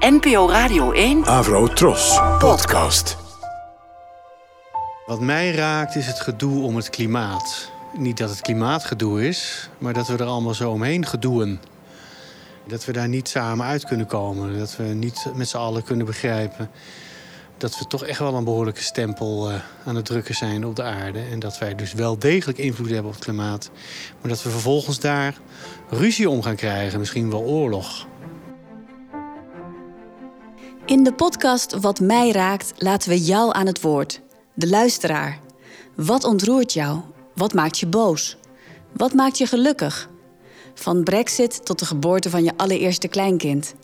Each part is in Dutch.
NPO Radio 1 Avro Tros. Podcast. Wat mij raakt is het gedoe om het klimaat. Niet dat het klimaatgedoe is, maar dat we er allemaal zo omheen gedoeën. Dat we daar niet samen uit kunnen komen. Dat we niet met z'n allen kunnen begrijpen dat we toch echt wel een behoorlijke stempel eh, aan het drukken zijn op de aarde. En dat wij dus wel degelijk invloed hebben op het klimaat. Maar dat we vervolgens daar ruzie om gaan krijgen, misschien wel oorlog. In de podcast Wat mij raakt laten we jou aan het woord, de luisteraar. Wat ontroert jou? Wat maakt je boos? Wat maakt je gelukkig? Van Brexit tot de geboorte van je allereerste kleinkind.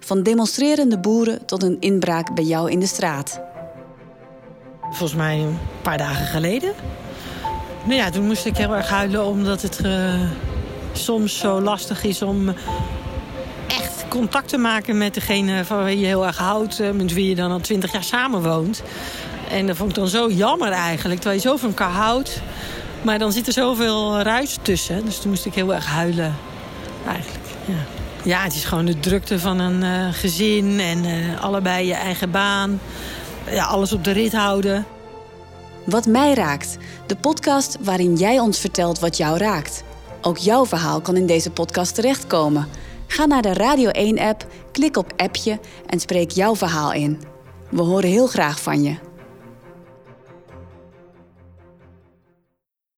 Van demonstrerende boeren tot een inbraak bij jou in de straat. Volgens mij een paar dagen geleden. Nou ja, toen moest ik heel erg huilen omdat het eh, soms zo lastig is om echt contact te maken met degene van wie je heel erg houdt, eh, met wie je dan al twintig jaar samenwoont. En dat vond ik dan zo jammer eigenlijk, terwijl je zo van elkaar houdt. Maar dan zit er zoveel ruis tussen, dus toen moest ik heel erg huilen eigenlijk. Ja. Ja, het is gewoon de drukte van een eh, gezin en eh, allebei je eigen baan. Ja, alles op de rit houden. Wat mij raakt, de podcast waarin jij ons vertelt wat jou raakt. Ook jouw verhaal kan in deze podcast terechtkomen. Ga naar de Radio 1-app, klik op appje en spreek jouw verhaal in. We horen heel graag van je.